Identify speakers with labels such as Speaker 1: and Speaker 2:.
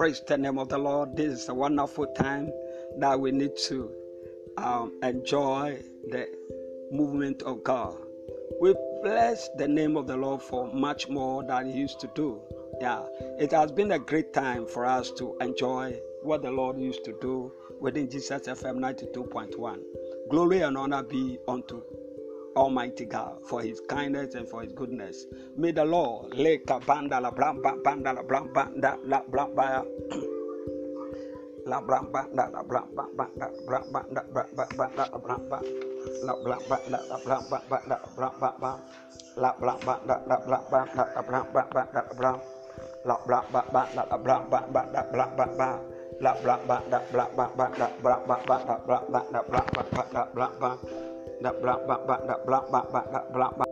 Speaker 1: Praise the name of the Lord. This is a wonderful time that we need to um, enjoy the movement of God. We bless the name of the Lord for much more than He used to do. Yeah, it has been a great time for us to enjoy what the Lord used to do within Jesus FM 92.1. Glory and honor be unto Almighty God for his kindness and for his goodness. May the Lord Dak blak bak bak dak blak bak bak dak.